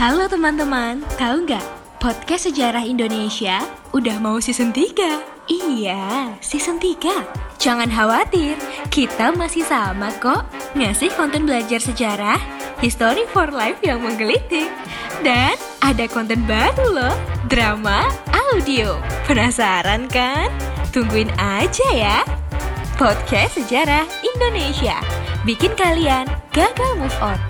Halo teman-teman, tahu nggak? Podcast Sejarah Indonesia udah mau season 3. Iya, season 3. Jangan khawatir, kita masih sama kok. Ngasih konten belajar sejarah, history for life yang menggelitik. Dan ada konten baru loh, drama audio. Penasaran kan? Tungguin aja ya. Podcast Sejarah Indonesia. Bikin kalian gagal move on.